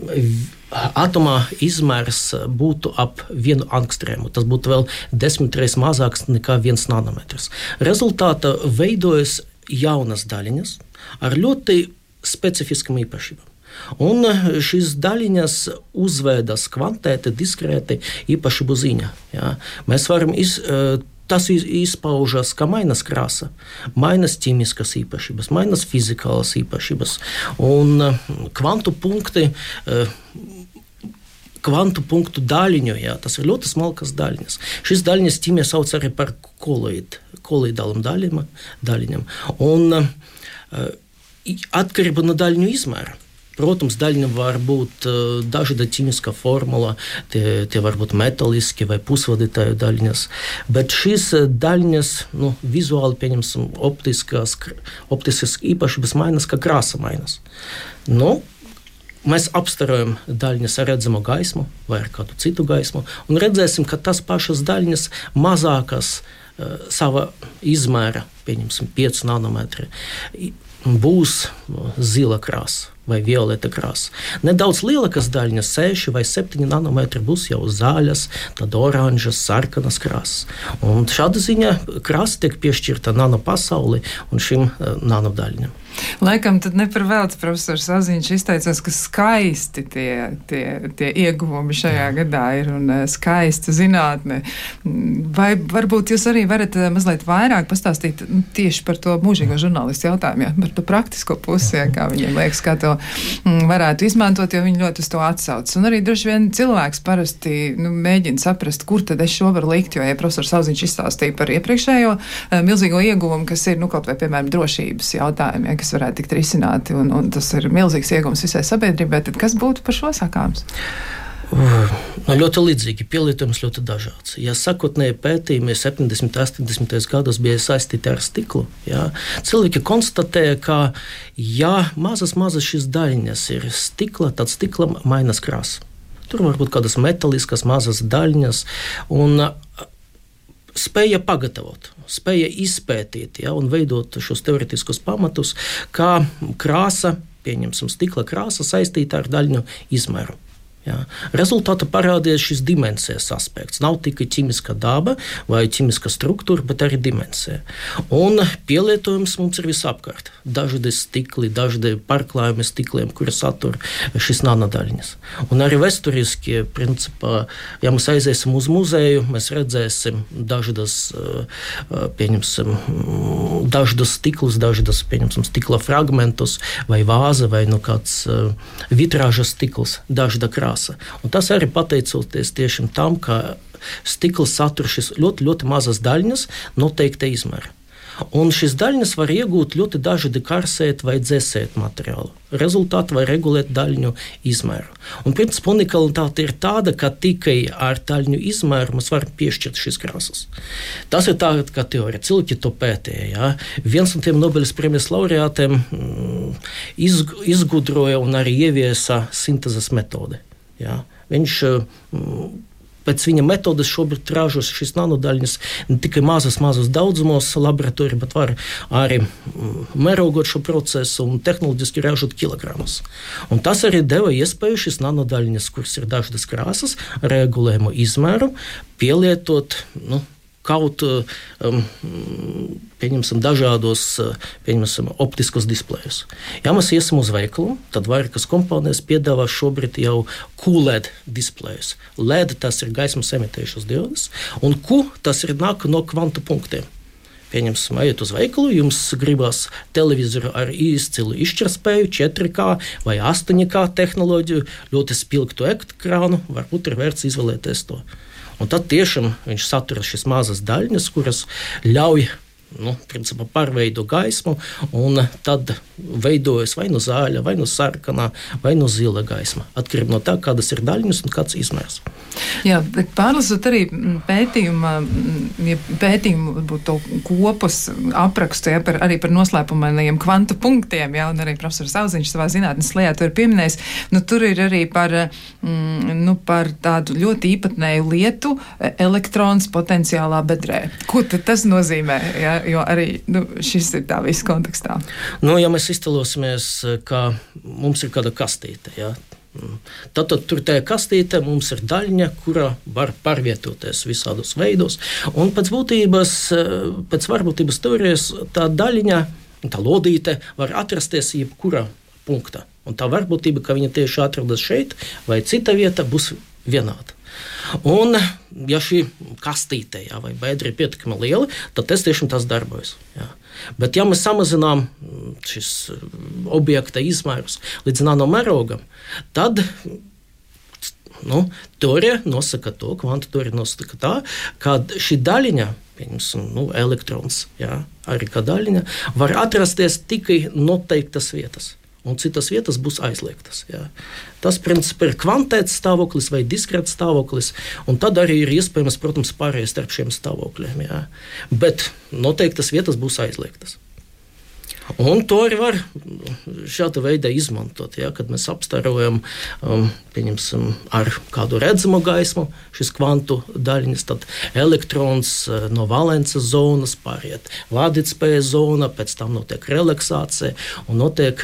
atomā izmērs būtu ap vienu angstrēmu. Tas būtu vēl desmit reizes mazāks nekā viens nanometrs. Rezultātā veidojas jaunas daļiņas ar ļoti specifiskām īpašībām. Un eh, šīs daļiņas uzvedas kvantēti, diskrēti, īpašību ziņā. Ja? Mēs varam iz, eh, Tas izpaužas, ka mainās krāsa, mainās ķīmiskas īpašības, mainās fizikālas īpašības. Un eh, kvantu punkti kvantu punktu daļiņu. Jā, tas ir ļoti smalkas daļiņas. Šīs daļiņas ķīmijā sauc arī par koloīdu, koloīdālam daļiņam. Un atkarība no daļiņu izmēra. Protams, daļa var būt uh, dažāda ķīmiskā formula, tie, tie var būt metāliski vai pusvadītāju daļiņas. Bet šīs daļiņas nu, vizuāli, pieņemsim, optiskas, optiskas īpašības mainās, kā krāsa mainās. Nu, mēs apstarojam daļiņas ar redzamu gaismu vai ar kādu citu gaismu, un redzēsim, ka tas pašas daļiņas mazākas uh, sava izmēra, pieņemsim, 5 nanometri, būs zila krāsa vai violeta krāsa. Nedaudz lielākas daļiņas, 6 vai 7 nanometri, būs jau zaļas, tad oranžas, sarkanas krāsas. Un šāda ziņa krāsa tiek piešķirta nano pasauli un šim uh, nanodaļiņam. Laikam tad ne par velti profesors Aziņš izteicās, ka skaisti tie, tie, tie ieguvumi šajā gadā ir un eh, skaista zinātne. Vai varbūt jūs arī varat eh, mazliet vairāk pastāstīt nu, tieši par to mūžīgo žurnālistu jautājumu, ja? par to praktisko pusi, ja, kā viņiem liekas, kā to mm, varētu izmantot, jo viņi ļoti uz to atsaucas. Un arī droši vien cilvēks parasti nu, mēģina saprast, kur tad es šo varu likt, jo, ja profesors Aziņš izstāstīja par iepriekšējo eh, milzīgo ieguvumu, kas ir, nu, kaut vai, piemēram, drošības jautājumi, ja, kas varētu tikt risināti, un, un tas ir milzīgs iegums visai sabiedrībai, tad kas būtu par šo sakāms? Nu, ļoti līdzīgi, pielietojums ļoti dažāds. Ja sākotnēji pētījumi 70. un 80. gados bija saistīti ar stiklu, jā, cilvēki konstatēja, ka, ja mazas, mazas šīs daļiņas ir stikla, tad stiklam mainās krāsa. Tur var būt kādas metāliskas, mazas daļiņas, un spēja pagatavot, spēja izpētīt ja, un veidot šos teorētiskus pamatus, kā krāsa, pieņemsim, stikla krāsa saistīta ar daļņu izmēru. Jā. Rezultātā parādījās šis dimensijas aspekts. Nav tikai ķīmiska daba vai ķīmiska struktūra, bet arī dimensija. Un pielietojums mums ir visapkārt. Dažādi stikli, dažādi pārklājumi stikliem, kuri satur šīs nanodaļiņas. Un arī vēsturiski, principā, ja mēs aiziesim uz muzeju, mēs redzēsim dažādas, pieņemsim, dažādas stiklus, dažādas, pieņemsim, stikla fragmentus vai vāze vai nu kāds vitrāžas stikls, dažāda krāsa krāsa. Un tas arī pateicoties tieši tam, ka stikls satur šīs ļoti, ļoti mazas daļiņas noteikta izmēra. Un šīs daļiņas var iegūt ļoti dažādi karsēt vai dzēsēt materiālu. Rezultātā var regulēt daļiņu izmēru. Un principā unikalitāte ir tāda, ka tikai ar daļiņu izmēru mēs varam piešķirt šīs krāsas. Tas ir tā kā teorija. Cilvēki to pētīja. Ja? Viens no tiem Nobeļas prēmijas laureātiem mm, izgudroja un arī ieviesa sintēzes metodi. Jā. Viņš mm, pēc viņa metodes šobrīd ražo šīs nanodaļas ne tikai mazas, mazas daudzumos laboratorijā, bet var arī mērogot šo procesu un tehnoloģiski ražot kilogramus. Un tas arī deva iespēju šīs nanodaļas, kuras ir dažādas krāsas, regulējumu izmēru, pielietot nu, kaut um, pieņemsim, dažādos pieņemsim, optiskos displejus. Ja mēs iesim uz veikalu, tad vairākas kompānijas piedāvā šobrīd jau QLED displejus. LED tas ir gaismas emitējušas diodes, un Q tas ir nāk no kvantu punktiem. Pieņemsim, ejiet uz veikalu, jums gribās televizoru ar izcilu izšķirtspēju, 4K vai 8K tehnoloģiju, ļoti spilgtu ekrānu. Varbūt ir vērts izvēlēties to. Un tad tiešām viņš satur šīs mazas daļiņas, kuras ļauj nu, principā, pārveido gaismu, un tad veidojas vai nu zāļa, vai nu sarkanā, vai nu zila gaisma. Atkarībā no tā, kādas ir daļiņas un kāds izmērs. Jā, bet pārlasot arī pētījuma, ja pētījumu būtu kopus aprakstu, ja, par, arī par noslēpumainajiem kvantu punktiem, ja, un arī profesors Auziņš savā zinātnes slējā to ir pieminējis, nu, tur ir arī par, mm, nu, par tādu ļoti īpatnēju lietu e, elektrons potenciālā bedrē. Ko tad tas nozīmē? Ja? Jo arī nu, šis ir tā viss kontekstā. Nu, ja mēs iztēlosimies, ka mums ir kāda kastīte. Ja? Tad, tad tur tajā kastītē mums ir daļņa, kura var pārvietoties visādos veidos. Un pēc būtības, pēc varbūtības teorijas, tā daļņa, tā lodīte var atrasties jebkurā punktā. Un tā varbūtība, ka viņa tieši atrodas šeit vai cita vieta, būs vienāda. Un, ja šī kastīte jā, vai bedra ir pietiekami liela, tad tas tiešām tas darbojas. Jā. Bet, ja mēs samazinām šīs objekta izmērus līdz nanomērogam, tad nu, teorija nosaka to, kvantu teorija nosaka tā, ka šī daļiņa, pieņemsim, nu, elektrons, jā, arī kā daļiņa, var atrasties tikai noteiktas vietas un citas vietas būs aizliegtas. Jā. Tas principā ir kvantēts stāvoklis vai diskrēts stāvoklis, un tad arī ir iespējams, protams, pārējais starp šiem stāvokļiem. Jā. Bet noteiktas vietas būs aizliegtas. Un to arī var šāda veida izmantot. Ja, kad mēs apstarojam um, ar kādu redzamu gaismu, šis kvantu daļiņas, tad elektrons uh, no valences zonas pāriet vādītspējas zona, pēc tam notiek relaksācija un notiek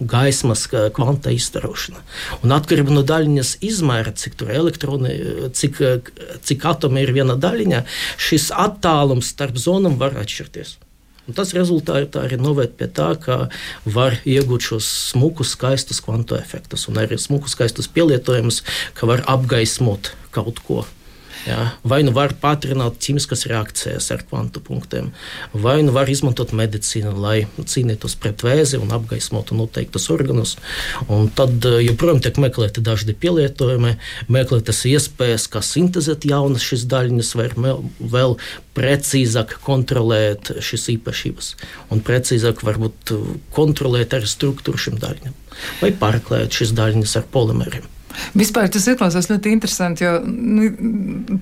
gaismas uh, kvanta izstarošana. Un atkarībā no daļiņas izmēra, cik tur elektroni, cik, uh, cik atomi ir viena daļiņa, šis attālums starp zonām var atšķirties. Un tas rezultātā arī noved pie tā, ka var iegūt šos smukus, skaistus kvantu efektus un arī smukus, skaistus pielietojumus, ka var apgaismot kaut ko. Jā. Vai nu var pātrināt ķīmiskas reakcijas ar kvantu punktiem, vai nu var izmantot medicīnu, lai cīnītos pret vēzi un apgaismotu noteiktus organus. Un tad eh, joprojām tiek meklēti dažādi pielietojumi, meklētas iespējas, kā sintēzēt jaunas šīs daļiņas, vai vēl precīzāk kontrolēt šīs īpašības, un precīzāk varbūt kontrolēt arī struktūru šīm daļiņām, vai pārklāt šīs daļiņas ar polimeriem. Vispār tas izklausās ļoti interesanti, jo nu,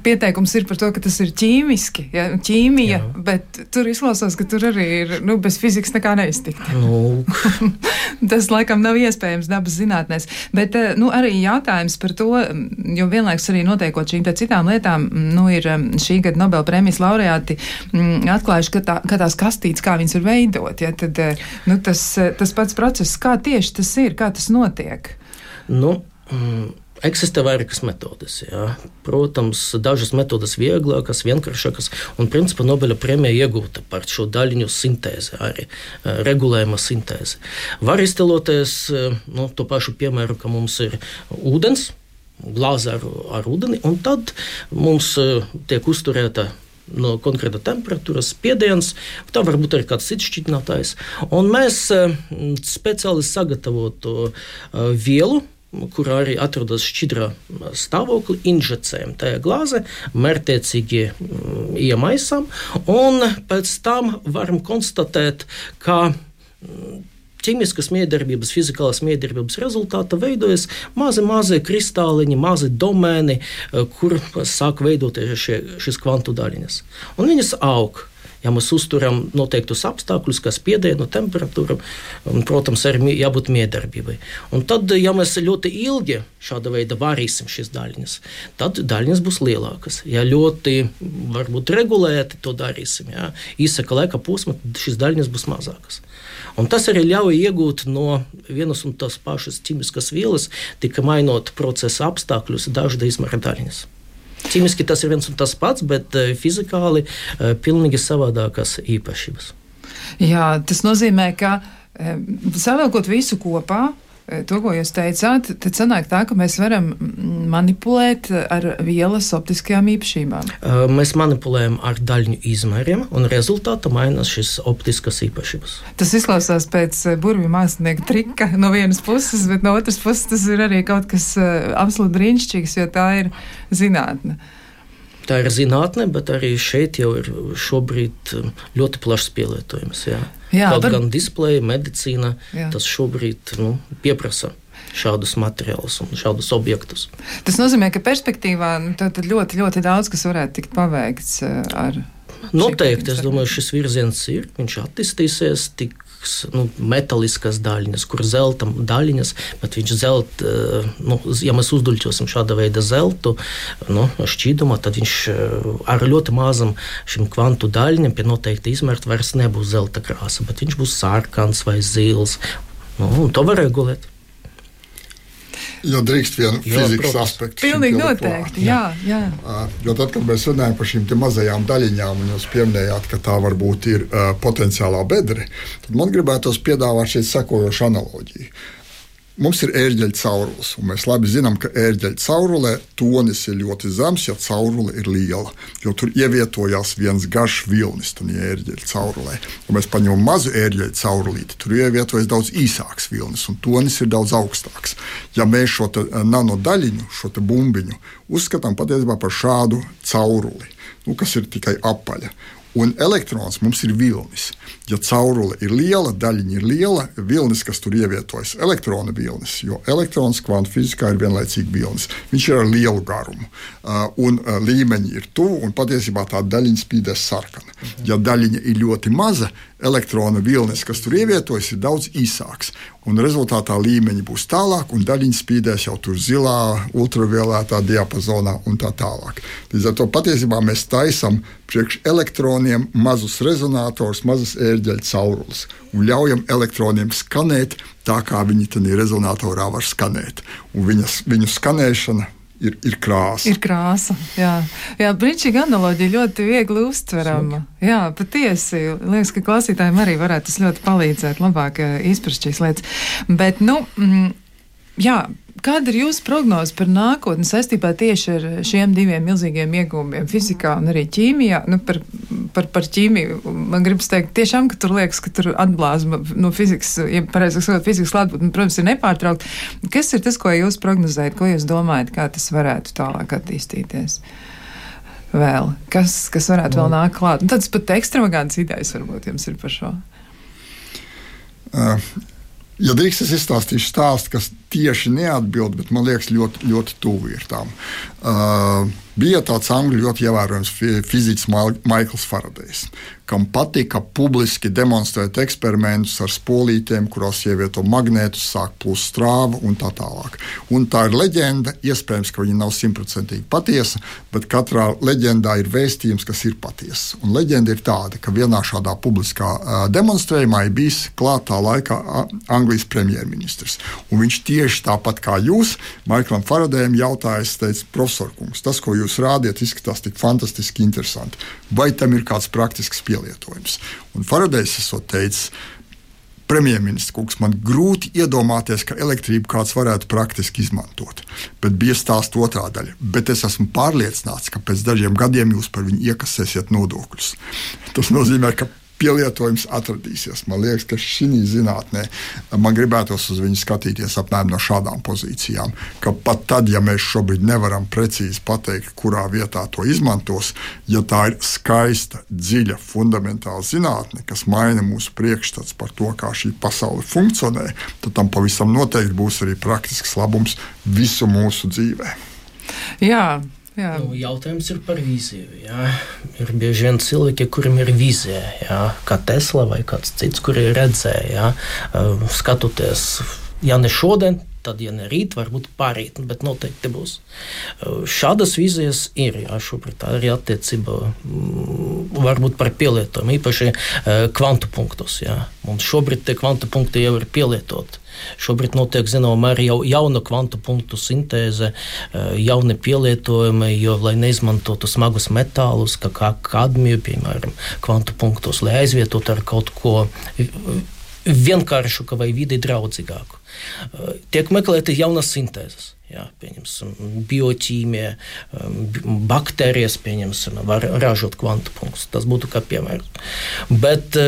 pieteikums ir par to, ka tas ir ķīmiski, ja, ķīmija, Jā. bet tur izklausās, ka tur arī ir nu, bez fizikas nekā neiztikt. Nu. tas laikam nav iespējams dabas zinātnēs. Bet eh, nu, arī jautājums par to, jo vienlaikus arī notiekot šīm citām lietām, nu, ir šī gada Nobel prēmijas laureāti atklājuši, ka, tā, ka tās kastītes, kā viņas ir veidot, ja, tad eh, nu, tas, tas pats process, kā tieši tas ir, kā tas notiek. Nu, Mm, Eksistē vairākas metodes. Jā. Protams, dažas metodes vieglākas, vienkāršākas, un principā Nobela prēmija iegūta par šo daļiņu sintēzi, arī regulējuma sintēzi. Var izteloties nu, to pašu piemēru, ka mums ir ūdens, glāze ar, ar ūdeni, un tad mums tiek uzturēta no konkrēta temperatūras, spiediens, tā var būt arī kāds cits šķidrinātājs. Un mēs speciāli sagatavotu vielu, kur arī atrodas šķidra stāvokli, injicējam tajā glāzē, mērķiecīgi iemaisām, un pēc tam varam konstatēt, ka ķīmiskas miedarbības, fizikālās miedarbības rezultātā veidojas mazi, mazi kristāliņi, mazi domēni, eh, kur sāk veidoties šie, šīs kvantu daļiņas. Un viņas aug. Ja mēs uzturam noteiktus apstākļus, kā spiedienu, temperatūru, un, protams, arī jābūt miedarbībai. Un tad, ja mēs ļoti ilgi šāda veida varīsim šīs daļiņas, tad daļiņas būs lielākas. Ja ļoti varbūt regulēti to darīsim, ja, īsaka laika posma, tad šīs daļiņas būs mazākas. Un tas arī ļauj iegūt no vienas un tās pašas ķīmiskas vielas, tikai mainot procesa apstākļus, dažādas izmēra daļiņas. Ķīmiski tas ir viens un tas pats, bet eh, fizikāli eh, pilnīgi savādākas īpašības. Jā, tas nozīmē, ka eh, savēlkot visu kopā, to, ko jūs teicāt, tad sanāk tā, ka mēs varam manipulēt ar vielas optiskajām īpašībām. Eh, mēs manipulējam ar daļņu izmēriem, un rezultātā mainās šīs optiskas īpašības. Tas izklausās pēc eh, burvju mākslinieka trika no vienas puses, bet no otras puses tas ir arī kaut kas absolūti brīnišķīgs, jo tā ir zinātne. Tā ir zinātne, bet arī šeit jau ir šobrīd ļoti plašs pielietojums. Jā. Jā, Kaut par... gan displeja, medicīna, Jā. tas šobrīd nu, pieprasa šādus materiālus un šādus objektus. Tas nozīmē, ka perspektīvā nu, ļoti, ļoti daudz kas varētu tikt paveikts eh, ar. Noteikti, es domāju, šis virziens ir. Viņš attīstīsies tik nu, metāliskas daļiņas, kur zelta daļiņas, bet viņš zelt, eh, nu, ja mēs uzduļķosim šāda veida zeltu nu, šķīdumā, tad viņš eh, ar ļoti mazam šim kvantu daļiņam pie noteikta izmērta vairs nebūs zelta krāsa, bet viņš būs sarkans vai zils. Nu, to var regulēt. Jo drīkst vienu fizikas protams. aspektu. Pilnīgi noteikti. Jā, jā. jā. Jo tad, kad mēs runājam par šīm mazajām daļiņām, un jūs pieminējāt, ka tā varbūt ir uh, potenciālā bedre, tad man gribētos piedāvāt šeit sekojošu analoģiju. Mums ir ērģeļa caurulis, un mēs labi zinām, ka ērģeļa caurulē tonis ir ļoti zems, ja caurule ir liela. Jo tur ievietojās viens garš vilnis, tad ērģeļa caurulē. Ja mēs paņemam mazu ērģeļa caurulīti, tur ievietojas daudz īsāks vilnis, un tonis ir daudz augstāks. Ja mēs šo eh, nano daļiņu, šo bumbiņu, uzskatām patiesībā par šādu cauruli, nu, kas ir tikai apaļa. Un elektrons mums ir vilnis. Ja caurule ir liela, daļiņa ir liela, vilnis, kas tur ievietojas, elektrona vilnis, jo elektrons kvantu fizikā ir vienlaicīgi vilnis. Viņš ir ar lielu garumu, uh, un uh, līmeņi ir tuvu, un patiesībā tā daļiņa spīdēs sarkana. Ja daļiņa ir ļoti maza, elektrona vilnis, kas tur ievietojas, ir daudz īsāks. Un rezultātā līmeņi būs tālāk, un daļiņas spīdēs jau tur zilā, ultravioletā diapazonā un tā tālāk. Līdz ar to patiesībā mēs taisām priekš elektroniem mazus rezonatorus, mazas ērģeļa caurules un ļaujam elektroniem skanēt tā, kā viņi tajā rezonatorā var skanēt. Un viņas, viņu skanēšana ir, ir krāsa. Ir krāsa. Jā, jā brīnišķīga analoģija, ļoti viegli uztverama. Jā, patiesi. Liekas, ka klausītājiem arī varētu tas ļoti palīdzēt, labāk eh, izprast šīs lietas. Bet, nu, mm, jā, Kāda ir jūsu prognoze par nākotni saistībā tieši ar šiem diviem milzīgiem iegūmiem, fizikā un arī ķīmijā? Nu, par, par, par ķīmiju man gribas teikt, tiešām, ka tur liekas, ka tur atblāzma no fizikas, ja pareizāk sakot, fizikas klātbūtne, protams, ir nepārtraukta. Kas ir tas, ko jūs prognozējat, ko jūs domājat, kā tas varētu tālāk attīstīties? Vēl. Kas, kas varētu vēl nākt klāt? Un tāds pat ekstravagants idejas varbūt jums ir par šo. Uh, Ja drīkst, es izstāstīšu stāstu, kas tieši neatbild, bet man liekas, ļoti, ļoti tuvu ir tam. Uh, bija tāds angļu ļoti ievērojams fiziķis Maikls Faradejs, kam patika publiski demonstrēt eksperimentus ar spolītēm, kurās ievieto magnētus, sāk plūst strāva un tā tālāk. Un tā ir leģenda, iespējams, ka viņa nav simtprocentīgi patiesa, bet katrā leģendā ir vēstījums, kas ir patiesa. Un leģenda ir tāda, ka vienā šādā publiskā demonstrējumā ir bijis klātā laikā Anglijas premjerministrs. Un viņš tieši tāpat kā jūs, Maiklam Faradējam, jautājis, teica, profesor Kungs, tas, ko jūs rādiet, izskatās tik fantastiski interesanti. Vai tam ir kāds praktisks pielietojums? Un Faradējs esot teicis, premjerministrs Kungs, man grūti iedomāties, ka elektrību kāds varētu praktiski izmantot. Bet bija stāsts otrā daļa. Bet es esmu pārliecināts, ka pēc dažiem gadiem jūs par viņu iekasēsiet nodokļus. Tas nozīmē, ka pielietojums atradīsies. Man liekas, ka šī zinātnē man gribētos uz viņu skatīties apmēram no šādām pozīcijām. Ka pat tad, ja mēs šobrīd nevaram precīzi pateikt, kurā vietā to izmantos, ja tā ir skaista, dziļa, fundamentāla zinātne, kas maina mūsu priekšstats par to, kā šī pasaule funkcionē, tad tam pavisam noteikti būs arī praktisks labums visu mūsu dzīvē. Jā, Jā. Nu, jautājums ir par vīziju. Jā. Ir bieži vien cilvēki, kuriem ir vīzija, jā, kā Tesla vai kāds cits, kuri redzēja, skatoties, ja ne šodien, tad, ja ne rīt, varbūt pārīt, bet noteikti būs. Šādas vīzijas ir jā, šobrīd arī attiecībā mm, varbūt par pielietojumu, īpaši kvantu punktus. Jā. Un šobrīd tie kvantu punkti jau ir pielietoti. Šobrīd notiek zināmā mērā jau jauna kvantu punktu sintēze, jauni pielietojumi, jo, lai neizmantotu smagus metālus, kā kadmiju, piemēram, kvantu punktus, lai aizvietotu ar kaut ko vienkāršāku vai vidi draudzīgāku. Tiek meklētas jaunas sintēzes. Jā, pieņemsim, bioķīmija, baktērijas, pieņemsim, var ražot kvantu punktus. Tas būtu kā piemērs. Bet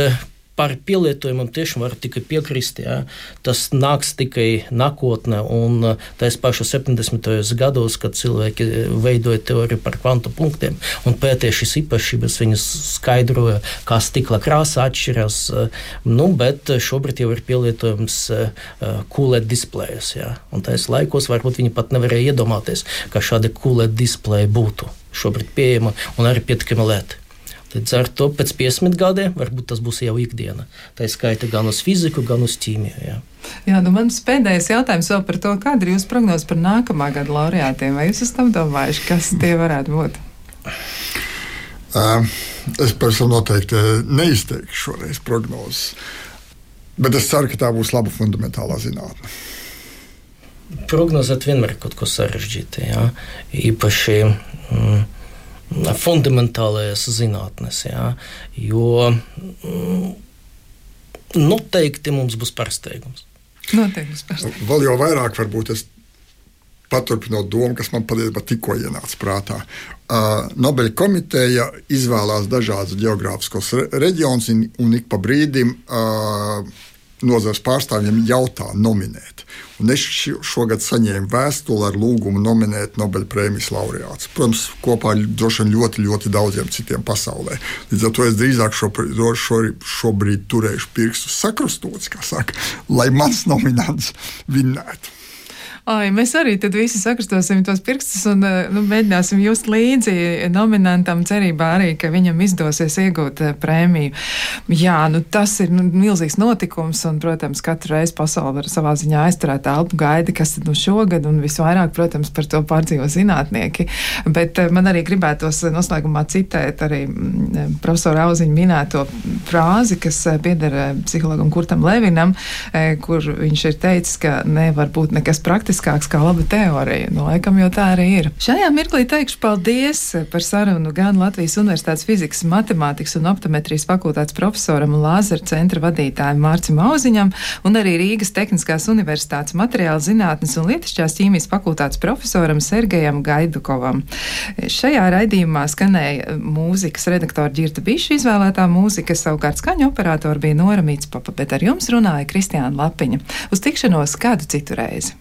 par pielietojumam tiešām var tikai piekrist. Jā. Tas nāks tikai nākotnē, un tais pašos 70. gados, kad cilvēki veidoja teoriju par kvantu punktiem un pētīja šīs īpašības, viņas skaidroja, kā stikla krāsa atšķiras. Nu, bet šobrīd jau ir pielietojums QLED displejus. Un tais laikos varbūt viņi pat nevarēja iedomāties, ka šādi QLED displeji būtu šobrīd pieejama un arī pietiekami lēti. Līdz ar to pēc 50 gadiem varbūt tas būs jau ikdiena. Tā ir skaita gan uz fiziku, gan uz ķīmiju. Jā. Jā, nu mans pēdējais jautājums vēl par to, kāda ir jūsu prognoze par nākamā gada laureātiem. Vai jūs esat apdomājuši, kas tie varētu būt? Uh, es personīgi noteikti neizteikšu šoreiz prognozes, bet es ceru, ka tā būs laba fundamentālā zinātne. Prognozēt vienmēr ir kaut ko sarežģītu. Īpaši mm, fundamentālajās zinātnēs. Jā, jo mm, noteikti mums būs pārsteigums. Noteikti būs pārsteigums. Vēl jau vairāk varbūt es paturpinot domu, kas man patiesībā tikko ienāca prātā. Uh, Nobeļa komiteja izvēlās dažādus geogrāfiskos re reģionus, un ik pa brīdim uh, nozares pārstāvjiem jautā nominēt. Un es šogad saņēmu vēstuli ar lūgumu nominēt Nobelpremijas laureātus. Protams, kopā droši vien ļoti, ļoti daudziem citiem pasaulē. Līdz ar to es drīzāk šo, šo, šobrīd turēšu pirkstus sakrustots, kā saka, lai mans nominants vinnētu. Ai, mēs arī tad visi sakrastosim tos pirkstus un eh, nu, mēģināsim just līdzi nominantam, cerībā arī, ka viņam izdosies iegūt uh, prēmiju. Jā, nu, tas ir nu, milzīgs notikums, un, protams, katru reizi pasauli var savā ziņā aizturēt elpu gaidi, kas tad nu šogad, un visvairāk, protams, par to pārdzīvo zinātnieki. Bet uh, man arī gribētos noslēgumā citēt arī mm, profesora Auziņa minēto frāzi, kas pieder psihologam Kurtam Levinam, kur viņš ir teicis, ka nevar būt nekas praktisks būtiskāks kā laba teorija. Nu, laikam jau tā arī ir. Šajā mirklī teikšu paldies par sarunu gan Latvijas Universitātes fizikas, matemātikas un optometrijas fakultātes profesoram un Lāzera centra vadītājam Mārcim Auziņam un arī Rīgas Tehniskās Universitātes materiāla zinātnes un lietišķās ķīmijas fakultātes profesoram Sergejam Gaidukovam. Šajā raidījumā skanēja mūzikas redaktora Girta Biša izvēlētā mūzika, savukārt skaņu operatora bija Nora Mītspapa, bet ar jums runāja Kristiāna Lapiņa. Uz tikšanos kādu citu reizi!